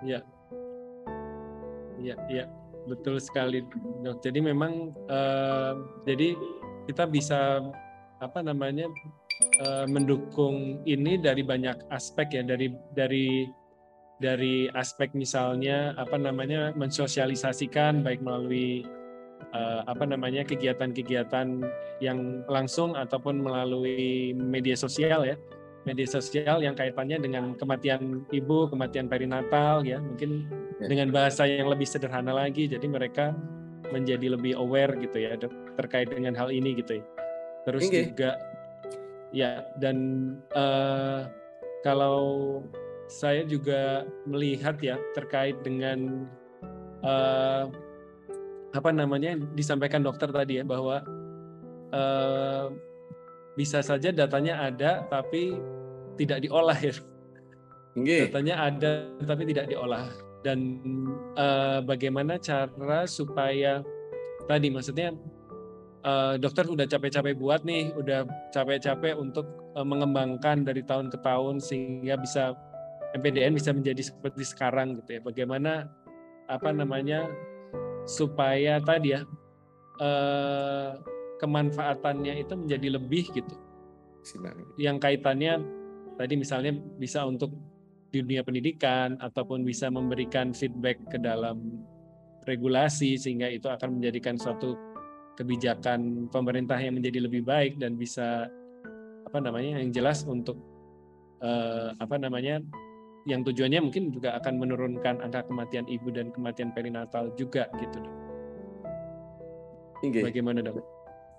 Iya. Iya, iya. Betul sekali, Dok. Jadi memang uh, jadi kita bisa apa namanya uh, mendukung ini dari banyak aspek ya dari dari dari aspek misalnya apa namanya mensosialisasikan baik melalui uh, apa namanya kegiatan-kegiatan yang langsung ataupun melalui media sosial ya media sosial yang kaitannya dengan kematian ibu kematian perinatal ya mungkin ya. dengan bahasa yang lebih sederhana lagi jadi mereka menjadi lebih aware gitu ya terkait dengan hal ini gitu ya terus okay. juga ya dan uh, kalau saya juga melihat ya terkait dengan uh, apa namanya disampaikan dokter tadi ya bahwa uh, bisa saja datanya ada tapi tidak diolah ya. Okay. Datanya ada tapi tidak diolah dan uh, bagaimana cara supaya tadi maksudnya uh, dokter udah capek-capek buat nih, udah capek-capek untuk uh, mengembangkan dari tahun ke tahun sehingga bisa MPDN bisa menjadi seperti sekarang gitu ya. Bagaimana apa namanya supaya tadi ya eh, kemanfaatannya itu menjadi lebih gitu. Yang kaitannya tadi misalnya bisa untuk di dunia pendidikan ataupun bisa memberikan feedback ke dalam regulasi sehingga itu akan menjadikan suatu kebijakan pemerintah yang menjadi lebih baik dan bisa apa namanya yang jelas untuk eh, apa namanya yang tujuannya mungkin juga akan menurunkan angka kematian ibu dan kematian perinatal juga gitu dok. Okay. Bagaimana dok?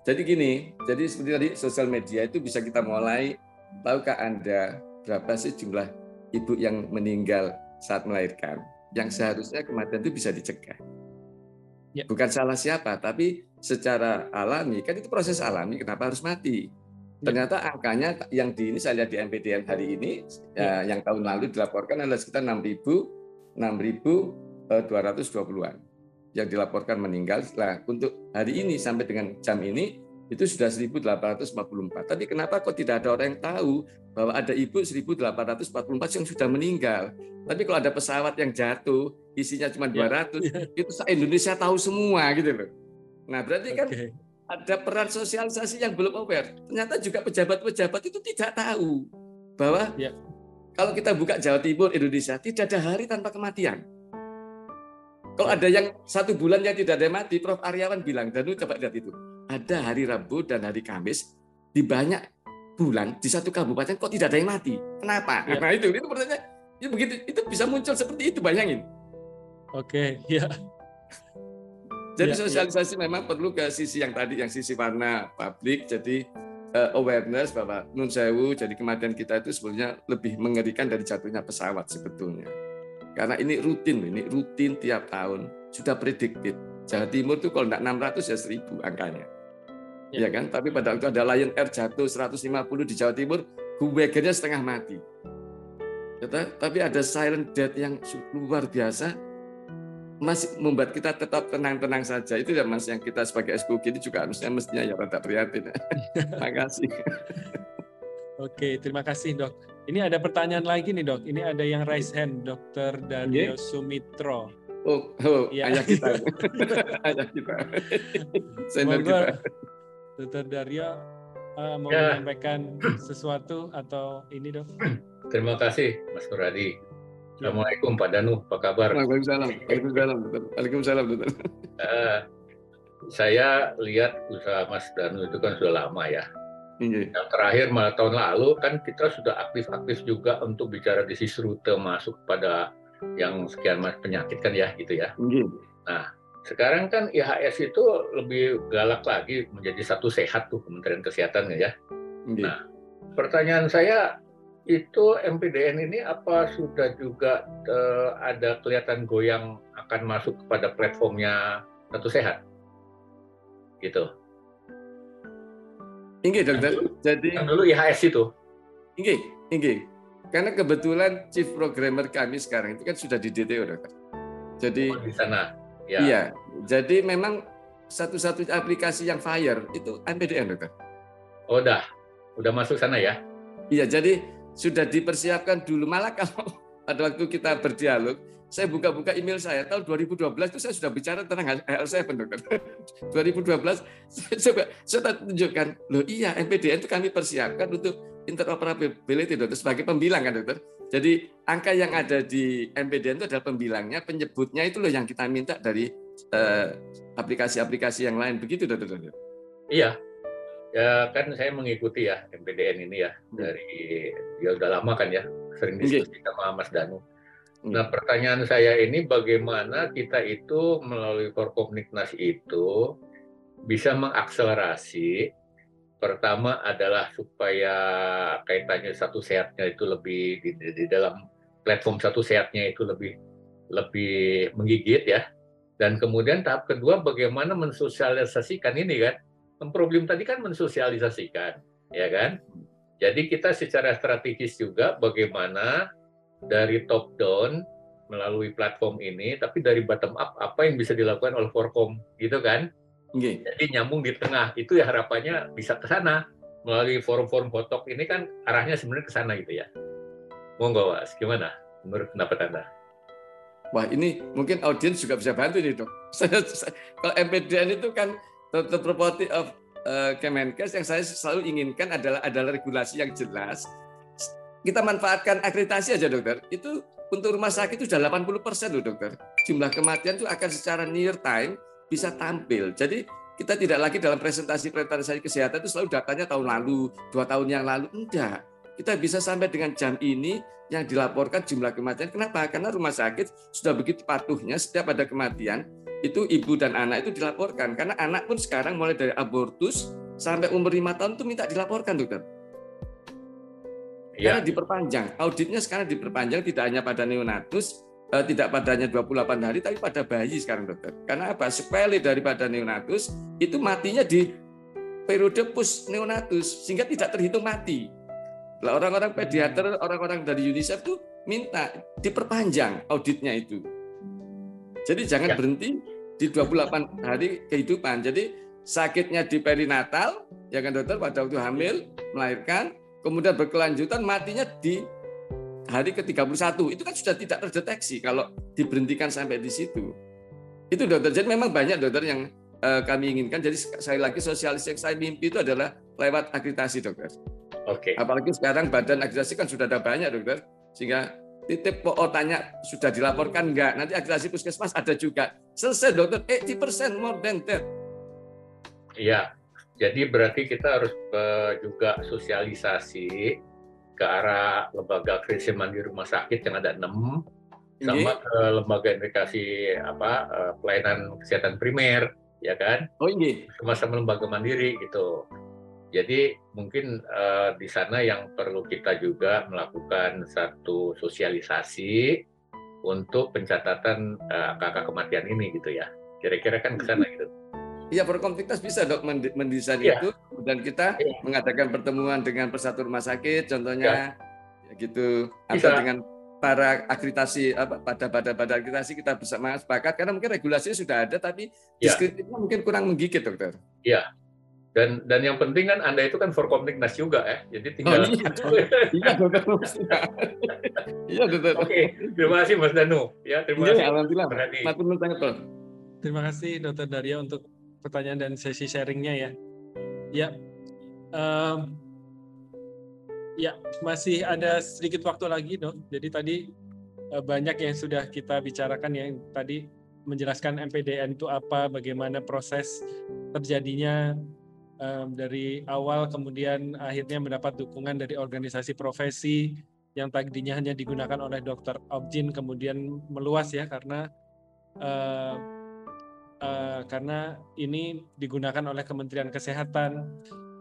Jadi gini, jadi seperti tadi sosial media itu bisa kita mulai tahukah anda berapa sih jumlah ibu yang meninggal saat melahirkan yang seharusnya kematian itu bisa dicegah. Ya. Bukan salah siapa, tapi secara alami kan itu proses alami. Kenapa harus mati? Ya. Ternyata angkanya yang di ini saya lihat di MPDN hari ini ya, ya. yang tahun lalu dilaporkan adalah sekitar 6.000 6.220-an yang dilaporkan meninggal. Nah, untuk hari ini sampai dengan jam ini itu sudah 1844. Tapi kenapa kok tidak ada orang yang tahu bahwa ada ibu 1844 yang sudah meninggal. Tapi kalau ada pesawat yang jatuh, isinya cuma 200, ya, ya. itu Indonesia tahu semua gitu loh. Nah, berarti kan okay. Ada peran sosialisasi yang belum aware. Ternyata juga pejabat-pejabat itu tidak tahu bahwa ya. kalau kita buka Jawa Timur Indonesia tidak ada hari tanpa kematian. Kalau ada yang satu bulan yang tidak ada mati, Prof. Aryawan bilang, dan lu coba lihat itu ada hari Rabu dan hari Kamis di banyak bulan di satu kabupaten kok tidak ada yang mati. Kenapa? Ya. Nah itu itu pertanyaan itu begitu itu bisa muncul seperti itu bayangin. Oke, ya. Jadi ya, ya. sosialisasi ya. memang perlu ke sisi yang tadi yang sisi warna publik jadi uh, awareness bahwa nun sewu jadi kematian kita itu sebenarnya lebih mengerikan dari jatuhnya pesawat sebetulnya. Karena ini rutin, ini rutin tiap tahun sudah predicted. Jawa Timur itu kalau tidak 600 ya 1000 angkanya ya kan? Tapi pada waktu ada Lion Air jatuh 150 di Jawa Timur, wagonnya setengah mati. Tapi ada silent death yang luar biasa, masih membuat kita tetap tenang-tenang saja. Itu ya Mas yang kita sebagai SPUG ini juga harusnya mestinya ya rada prihatin. Terima kasih. Oke, terima kasih dok. Ini ada pertanyaan lagi nih dok. Ini ada yang raise hand, Dokter Dario yeah. Sumitro. Oh, oh ya. ayah kita. ayah kita. Senior kita. Dr. Daryo uh, mau ya. menyampaikan sesuatu atau ini dok? Terima kasih Mas Nuradi. Assalamualaikum Pak Danu, apa kabar? Waalaikumsalam. Waalaikumsalam. Waalaikumsalam. Uh, saya lihat usaha Mas Danu itu kan sudah lama ya. Iya. Yang terakhir malah tahun lalu kan kita sudah aktif-aktif juga untuk bicara disease rute masuk pada yang sekian mas penyakit kan ya gitu ya. Iya. Nah sekarang kan IHS itu lebih galak lagi menjadi satu sehat tuh Kementerian Kesehatan ya. Okay. Nah, pertanyaan saya itu MPDN ini apa sudah juga uh, ada kelihatan goyang akan masuk kepada platformnya satu sehat? Gitu. Inggih, dokter. Yang Jadi yang dulu IHS itu. Inggih, inggih. Karena kebetulan chief programmer kami sekarang itu kan sudah di DTO, dokter. Jadi oh, di sana. Ya. Iya. Jadi memang satu-satunya aplikasi yang fire itu MPDN, dokter. Oh, udah. Udah masuk sana ya? Iya, jadi sudah dipersiapkan dulu. Malah kalau pada waktu kita berdialog, saya buka-buka email saya tahun 2012 itu saya sudah bicara tentang HL7 dokter. 2012 saya coba saya tunjukkan loh iya MPDN itu kami persiapkan untuk interoperability dokter sebagai pembilang kan dokter. Jadi angka yang ada di MPDN itu adalah pembilangnya, penyebutnya itu loh yang kita minta dari eh, aplikasi-aplikasi uh, yang lain. Begitu, dokter? Iya, ya kan saya mengikuti ya MPDN ini ya hmm. dari ya udah lama kan ya sering diskusi okay. sama Mas Danu. Hmm. Nah pertanyaan saya ini bagaimana kita itu melalui Korkomniknas itu bisa mengakselerasi Pertama adalah supaya kaitannya satu sehatnya itu lebih di, di dalam platform satu sehatnya itu lebih lebih menggigit ya. Dan kemudian tahap kedua bagaimana mensosialisasikan ini kan. Problem tadi kan mensosialisasikan, ya kan? Jadi kita secara strategis juga bagaimana dari top down melalui platform ini, tapi dari bottom up apa yang bisa dilakukan oleh Forkom, gitu kan? Okay. Jadi nyambung di tengah itu ya harapannya bisa ke sana melalui forum-forum botok ini kan arahnya sebenarnya ke sana gitu ya. Monggo Mas, gimana menurut pendapat Anda? Wah ini mungkin audiens juga bisa bantu nih dok. Saya, saya kalau MPDN itu kan the property of uh, Kemenkes yang saya selalu inginkan adalah adalah regulasi yang jelas. Kita manfaatkan akreditasi aja dokter. Itu untuk rumah sakit itu sudah 80 persen loh dokter. Jumlah kematian itu akan secara near time bisa tampil. Jadi kita tidak lagi dalam presentasi-presentasi kesehatan itu selalu datanya tahun lalu, dua tahun yang lalu. Enggak. Kita bisa sampai dengan jam ini yang dilaporkan jumlah kematian. Kenapa? Karena rumah sakit sudah begitu patuhnya setiap ada kematian, itu ibu dan anak itu dilaporkan. Karena anak pun sekarang mulai dari abortus sampai umur lima tahun itu minta dilaporkan, dokter. Ya. Karena diperpanjang. Auditnya sekarang diperpanjang tidak hanya pada neonatus, Eh, tidak padanya 28 hari tapi pada bayi sekarang dokter. Karena apa? Sepele daripada neonatus itu matinya di periode pus neonatus sehingga tidak terhitung mati. Lah orang-orang pediater, orang-orang dari UNICEF tuh minta diperpanjang auditnya itu. Jadi jangan ya. berhenti di 28 hari kehidupan. Jadi sakitnya di perinatal, ya kan dokter pada waktu hamil melahirkan, kemudian berkelanjutan matinya di hari ke-31 itu kan sudah tidak terdeteksi kalau diberhentikan sampai di situ. Itu dokter. Jadi memang banyak dokter yang uh, kami inginkan. Jadi sekali lagi sosialisasi yang saya mimpi itu adalah lewat akreditasi dokter. Oke. Okay. Apalagi sekarang badan akreditasi kan sudah ada banyak dokter. Sehingga titip oh tanya sudah dilaporkan enggak? Nanti akreditasi puskesmas ada juga. Selesai dokter 80% more than that. Iya. Jadi berarti kita harus uh, juga sosialisasi ke arah lembaga krisis mandiri rumah sakit yang ada enam sama ke lembaga indikasi apa eh, pelayanan kesehatan primer ya kan? Oh ini? Sama-sama lembaga mandiri gitu jadi mungkin uh, di sana yang perlu kita juga melakukan satu sosialisasi untuk pencatatan uh, kematian ini gitu ya kira-kira kan ke sana gitu Iya, Prokomtiktas bisa dok mendesain ya. itu dan kita ya. mengadakan pertemuan dengan persatu rumah sakit, contohnya ya. ya gitu, atau dengan para akreditasi apa pada pada pada akreditasi kita bersama sepakat karena mungkin regulasinya sudah ada tapi ya. mungkin kurang menggigit dokter. Iya. Dan dan yang penting kan Anda itu kan for Komtiknas juga ya. Jadi tinggal oh, iya, iya dokter. iya dokter. Oke, terima kasih Mas Danu. Ya, terima iya, kasih. Alhamdulillah. Terima kasih Dokter Daria untuk pertanyaan dan sesi sharingnya ya. Ya, um, ya masih ada sedikit waktu lagi dok. Jadi tadi uh, banyak yang sudah kita bicarakan yang tadi menjelaskan MPDN itu apa, bagaimana proses terjadinya um, dari awal kemudian akhirnya mendapat dukungan dari organisasi profesi yang tadinya hanya digunakan oleh dokter objin kemudian meluas ya karena uh, uh, karena ini digunakan oleh Kementerian Kesehatan,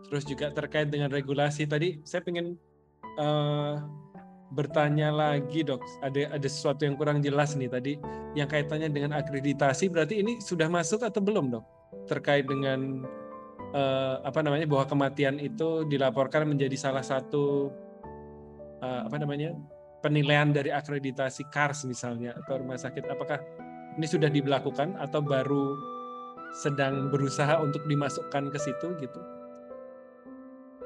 terus juga terkait dengan regulasi. Tadi saya ingin uh, bertanya lagi dok, ada ada sesuatu yang kurang jelas nih tadi yang kaitannya dengan akreditasi. Berarti ini sudah masuk atau belum dok? Terkait dengan uh, apa namanya bahwa kematian itu dilaporkan menjadi salah satu uh, apa namanya penilaian dari akreditasi KARS misalnya atau rumah sakit. Apakah ini sudah dilakukan atau baru sedang berusaha untuk dimasukkan ke situ gitu?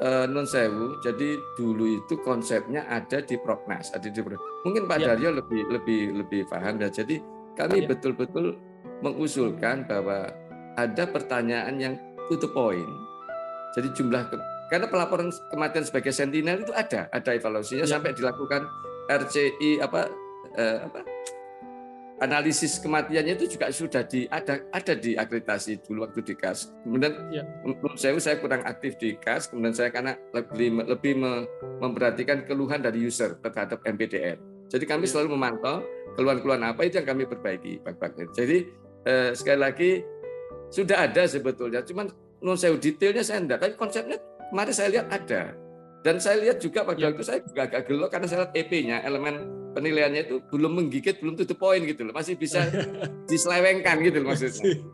Uh, non sewu, jadi dulu itu konsepnya ada di Prognas, ada di Mungkin Pak ya. Daryo lebih lebih lebih paham ya. Jadi kami ya. betul-betul mengusulkan bahwa ada pertanyaan yang to the point. Jadi jumlah ke, karena pelaporan kematian sebagai sentinel itu ada, ada evaluasinya ya. sampai dilakukan RCI apa eh, apa analisis kematiannya itu juga sudah di ada ada di akreditasi dulu waktu di KAS. Kemudian ya. menurut saya saya kurang aktif di KAS, kemudian saya karena lebih lebih memperhatikan keluhan dari user terhadap MPDN. Jadi kami ya. selalu memantau keluhan-keluhan apa itu yang kami perbaiki, Pak Pak. Jadi eh, sekali lagi sudah ada sebetulnya, cuman non saya detailnya saya enggak, tapi konsepnya kemarin saya lihat ada. Dan saya lihat juga pada ya. waktu saya juga agak gelo karena saya lihat EP-nya, elemen penilaiannya itu belum menggigit, belum tutup poin gitu loh. Masih bisa diselewengkan gitu loh maksudnya.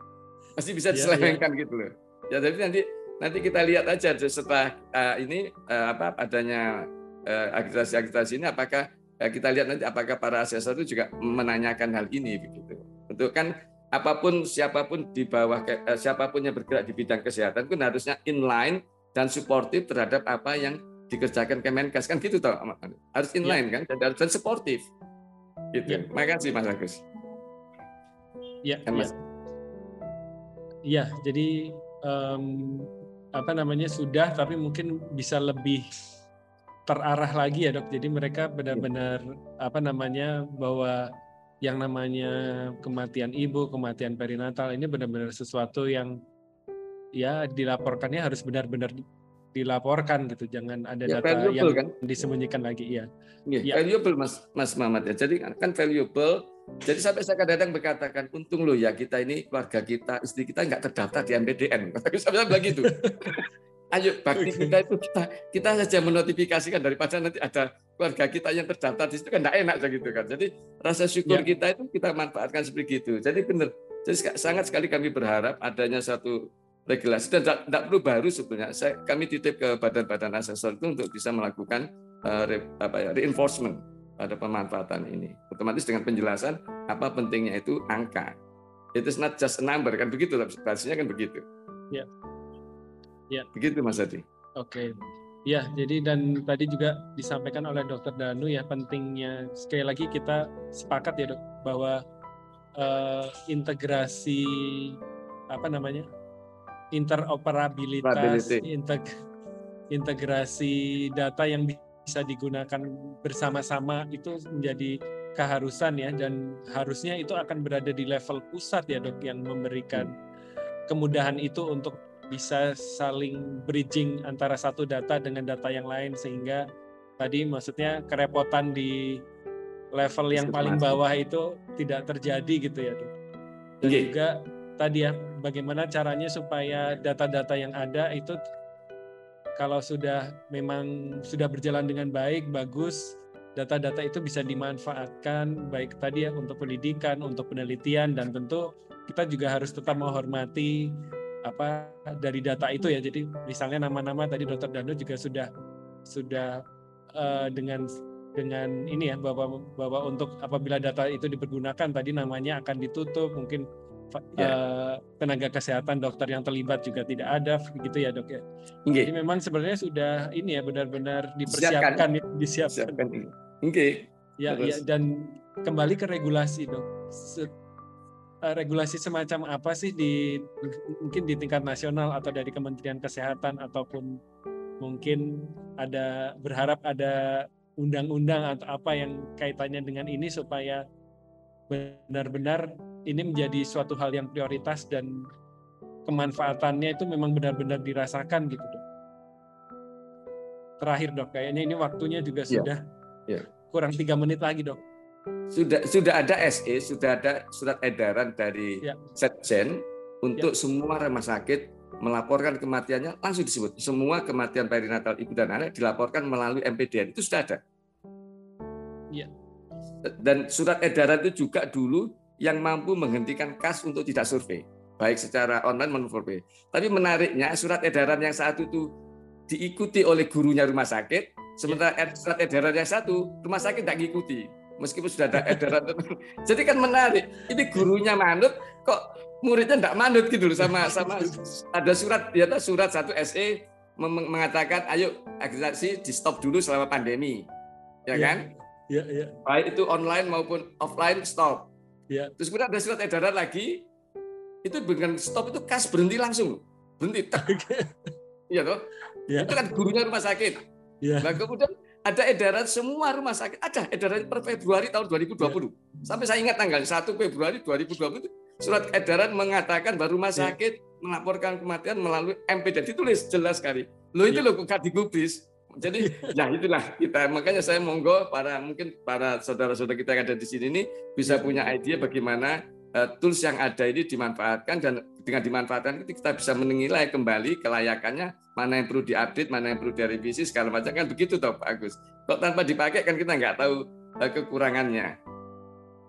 Masih bisa iya, diselewengkan ya, gitu loh. Ya jadi nanti nanti kita lihat aja setelah uh, ini uh, apa adanya uh, akreditasi-akreditasi ini apakah uh, kita lihat nanti apakah para asesor itu juga menanyakan hal ini begitu. Untuk kan apa pun siapa pun di bawah uh, siapa pun yang bergerak di bidang kesehatan pun harusnya inline dan suportif terhadap apa yang dikerjakan Kemenkes kan gitu toh harus inline ya. kan dan harus dan sportif gitu. Ya. Makasih Mas Agus. Ya. Kan, Mas. Ya. ya, jadi um, apa namanya sudah tapi mungkin bisa lebih terarah lagi ya dok. Jadi mereka benar-benar ya. apa namanya bahwa yang namanya kematian ibu, kematian perinatal ini benar-benar sesuatu yang ya dilaporkannya harus benar-benar dilaporkan gitu. Jangan ada ya, data yang kan? disembunyikan lagi iya. Ya, ya. valuable mas mas Mamat ya. Jadi kan, valuable. Jadi sampai saya kadang-kadang berkatakan untung loh ya kita ini keluarga kita istri kita nggak terdaftar di MPDN saya bilang gitu ayo bakti kita itu kita kita saja menotifikasikan daripada nanti ada keluarga kita yang terdaftar di situ kan tidak enak gitu kan jadi rasa syukur ya. kita itu kita manfaatkan seperti itu jadi benar jadi sangat sekali kami berharap adanya satu regulasi dan tidak perlu baru sebetulnya. Saya, kami titip ke badan-badan asesor itu untuk bisa melakukan uh, re, apa ya, reinforcement pada pemanfaatan ini. Otomatis dengan penjelasan apa pentingnya itu angka. Itu not just a number kan begitu, bahasanya kan begitu. Ya. Ya. Begitu Mas Adi. Oke. Ya, jadi dan tadi juga disampaikan oleh Dokter Danu ya pentingnya sekali lagi kita sepakat ya dok bahwa uh, integrasi apa namanya interoperabilitas, integ, integrasi data yang bisa digunakan bersama-sama itu menjadi keharusan ya dan harusnya itu akan berada di level pusat ya dok yang memberikan kemudahan itu untuk bisa saling bridging antara satu data dengan data yang lain sehingga tadi maksudnya kerepotan di level yang paling bawah itu tidak terjadi gitu ya dok. Dan okay. juga tadi ya bagaimana caranya supaya data-data yang ada itu kalau sudah memang sudah berjalan dengan baik bagus data-data itu bisa dimanfaatkan baik tadi ya untuk pendidikan, untuk penelitian dan tentu kita juga harus tetap menghormati apa dari data itu ya. Jadi misalnya nama-nama tadi Dokter Danu juga sudah sudah uh, dengan dengan ini ya bahwa bahwa untuk apabila data itu dipergunakan tadi namanya akan ditutup mungkin yeah. Ya. uh, tenaga kesehatan dokter yang terlibat juga tidak ada begitu ya dok ya. Okay. Jadi memang sebenarnya sudah ini ya benar-benar dipersiapkan ya, disiapkan. Oke. Okay. Ya, ya dan kembali ke regulasi dok. Se uh, regulasi semacam apa sih di mungkin di tingkat nasional atau dari Kementerian Kesehatan ataupun mungkin ada berharap ada undang-undang atau apa yang kaitannya dengan ini supaya benar-benar ini menjadi suatu hal yang prioritas dan kemanfaatannya itu memang benar-benar dirasakan gitu dok. Terakhir dok, kayaknya ini waktunya juga ya. sudah ya. kurang tiga menit lagi dok. Sudah sudah ada SE, sudah ada surat edaran dari ya. Setjen untuk ya. semua rumah sakit melaporkan kematiannya langsung disebut semua kematian perinatal ibu dan anak dilaporkan melalui MPDN itu sudah ada. Ya. Dan surat edaran itu juga dulu yang mampu menghentikan kas untuk tidak survei, baik secara online maupun survei. Tapi menariknya surat edaran yang satu itu diikuti oleh gurunya rumah sakit, sementara ya. surat edaran yang satu rumah sakit tidak diikuti, meskipun sudah ada edaran. Jadi kan menarik. Ini gurunya manut, kok muridnya tidak manut gitu loh sama sama ada surat ya surat satu SE mengatakan ayo akreditasi di stop dulu selama pandemi, ya, ya kan? Ya, ya. Baik itu online maupun offline stop. Ya. Terus kemudian ada surat edaran lagi, itu dengan stop itu kas berhenti langsung, berhenti. Iya toh? Ya. Itu kan gurunya rumah sakit. Ya. Nah kemudian ada edaran semua rumah sakit, ada edaran per Februari tahun 2020. Ya. Sampai saya ingat tanggal 1 Februari 2020 surat edaran mengatakan bahwa rumah ya. sakit ya. melaporkan kematian melalui MP dan ditulis jelas sekali. Lo itu ya. loh kok digubris. Jadi ya itulah kita makanya saya monggo para mungkin para saudara-saudara kita yang ada di sini ini bisa punya ide bagaimana tools yang ada ini dimanfaatkan dan dengan dimanfaatkan itu kita bisa menilai kembali kelayakannya mana yang perlu diupdate, mana yang perlu direvisi segala macam kan begitu toh Pak Agus. Kok tanpa dipakai kan kita nggak tahu uh, kekurangannya.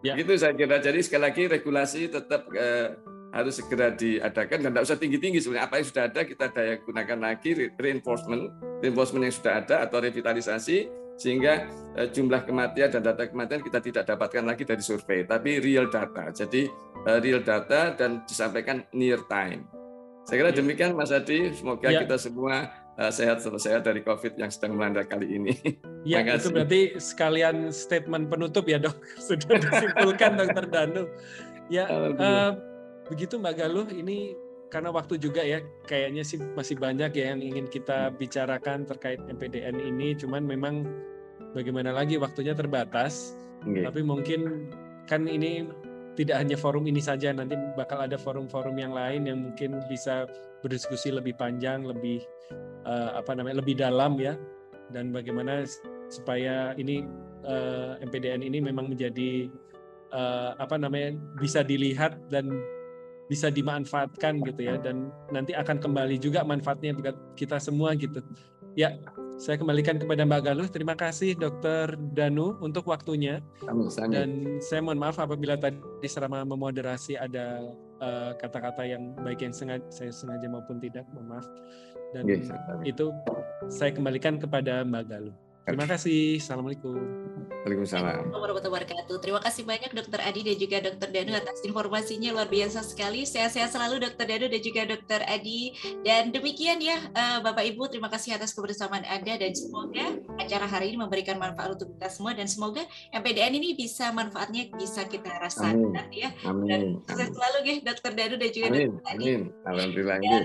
Ya. Gitu saya kira. Jadi sekali lagi regulasi tetap uh, harus segera diadakan dan tidak usah tinggi-tinggi sebenarnya apa yang sudah ada kita daya gunakan lagi reinforcement reinforcement yang sudah ada atau revitalisasi sehingga eh, jumlah kematian dan data kematian kita tidak dapatkan lagi dari survei tapi real data jadi eh, real data dan disampaikan near time saya kira ya. demikian Mas Adi semoga ya. kita semua eh, sehat sehat dari COVID yang sedang melanda kali ini. Ya, itu berarti sekalian statement penutup ya dok, sudah disimpulkan dokter Danu. Ya, uh, begitu Mbak Galuh ini karena waktu juga ya kayaknya sih masih banyak ya yang ingin kita bicarakan terkait MPDN ini. Cuman memang bagaimana lagi waktunya terbatas. Okay. tapi mungkin kan ini tidak hanya forum ini saja nanti bakal ada forum-forum yang lain yang mungkin bisa berdiskusi lebih panjang lebih uh, apa namanya lebih dalam ya. Dan bagaimana supaya ini uh, eh, MPDN ini memang menjadi uh, apa namanya bisa dilihat dan bisa dimanfaatkan gitu ya dan nanti akan kembali juga manfaatnya buat kita semua gitu. Ya, saya kembalikan kepada Mbak Galuh. Terima kasih Dokter Danu untuk waktunya. Sama-sama. Dan saya mohon maaf apabila tadi selama memoderasi ada eh, kata-kata uh, yang baik yang sengaja saya sengaja maupun tidak, mohon maaf. Dan okay, itu saya kembalikan kepada Mbak Galuh. Terima kasih. Assalamualaikum. Waalaikumsalam. Warahmatullahi wabarakatuh. Terima kasih banyak Dokter Adi dan juga Dokter Danu atas informasinya luar biasa sekali. Sehat-sehat selalu Dokter Danu dan juga Dokter Adi. Dan demikian ya eh, Bapak Ibu, terima kasih atas kebersamaan Anda dan semoga acara hari ini memberikan manfaat untuk kita semua dan semoga MPDN ini bisa manfaatnya bisa kita rasakan Amin. ya. Amin. Dan sukses selalu ya Dokter Danu dan juga Amin. Dokter Adi. Amin. Alhamdulillah. Dan,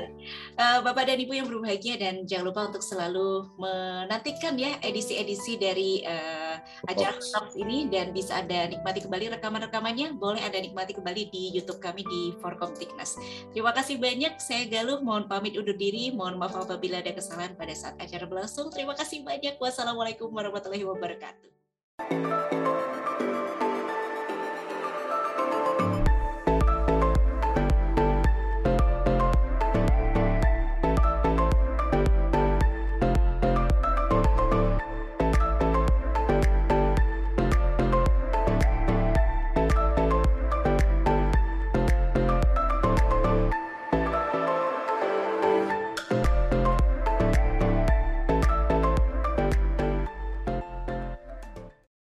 uh, Bapak dan Ibu yang berbahagia dan jangan lupa untuk selalu menantikan ya edisi-edisi dari uh, acara Talks ini dan bisa Anda nikmati kembali rekaman-rekamannya. Boleh Anda nikmati kembali di YouTube kami di Forkom Tiknas. Terima kasih banyak. Saya Galuh, mohon pamit undur diri. Mohon maaf apabila ada kesalahan pada saat acara berlangsung. Terima kasih banyak. Wassalamualaikum warahmatullahi wabarakatuh.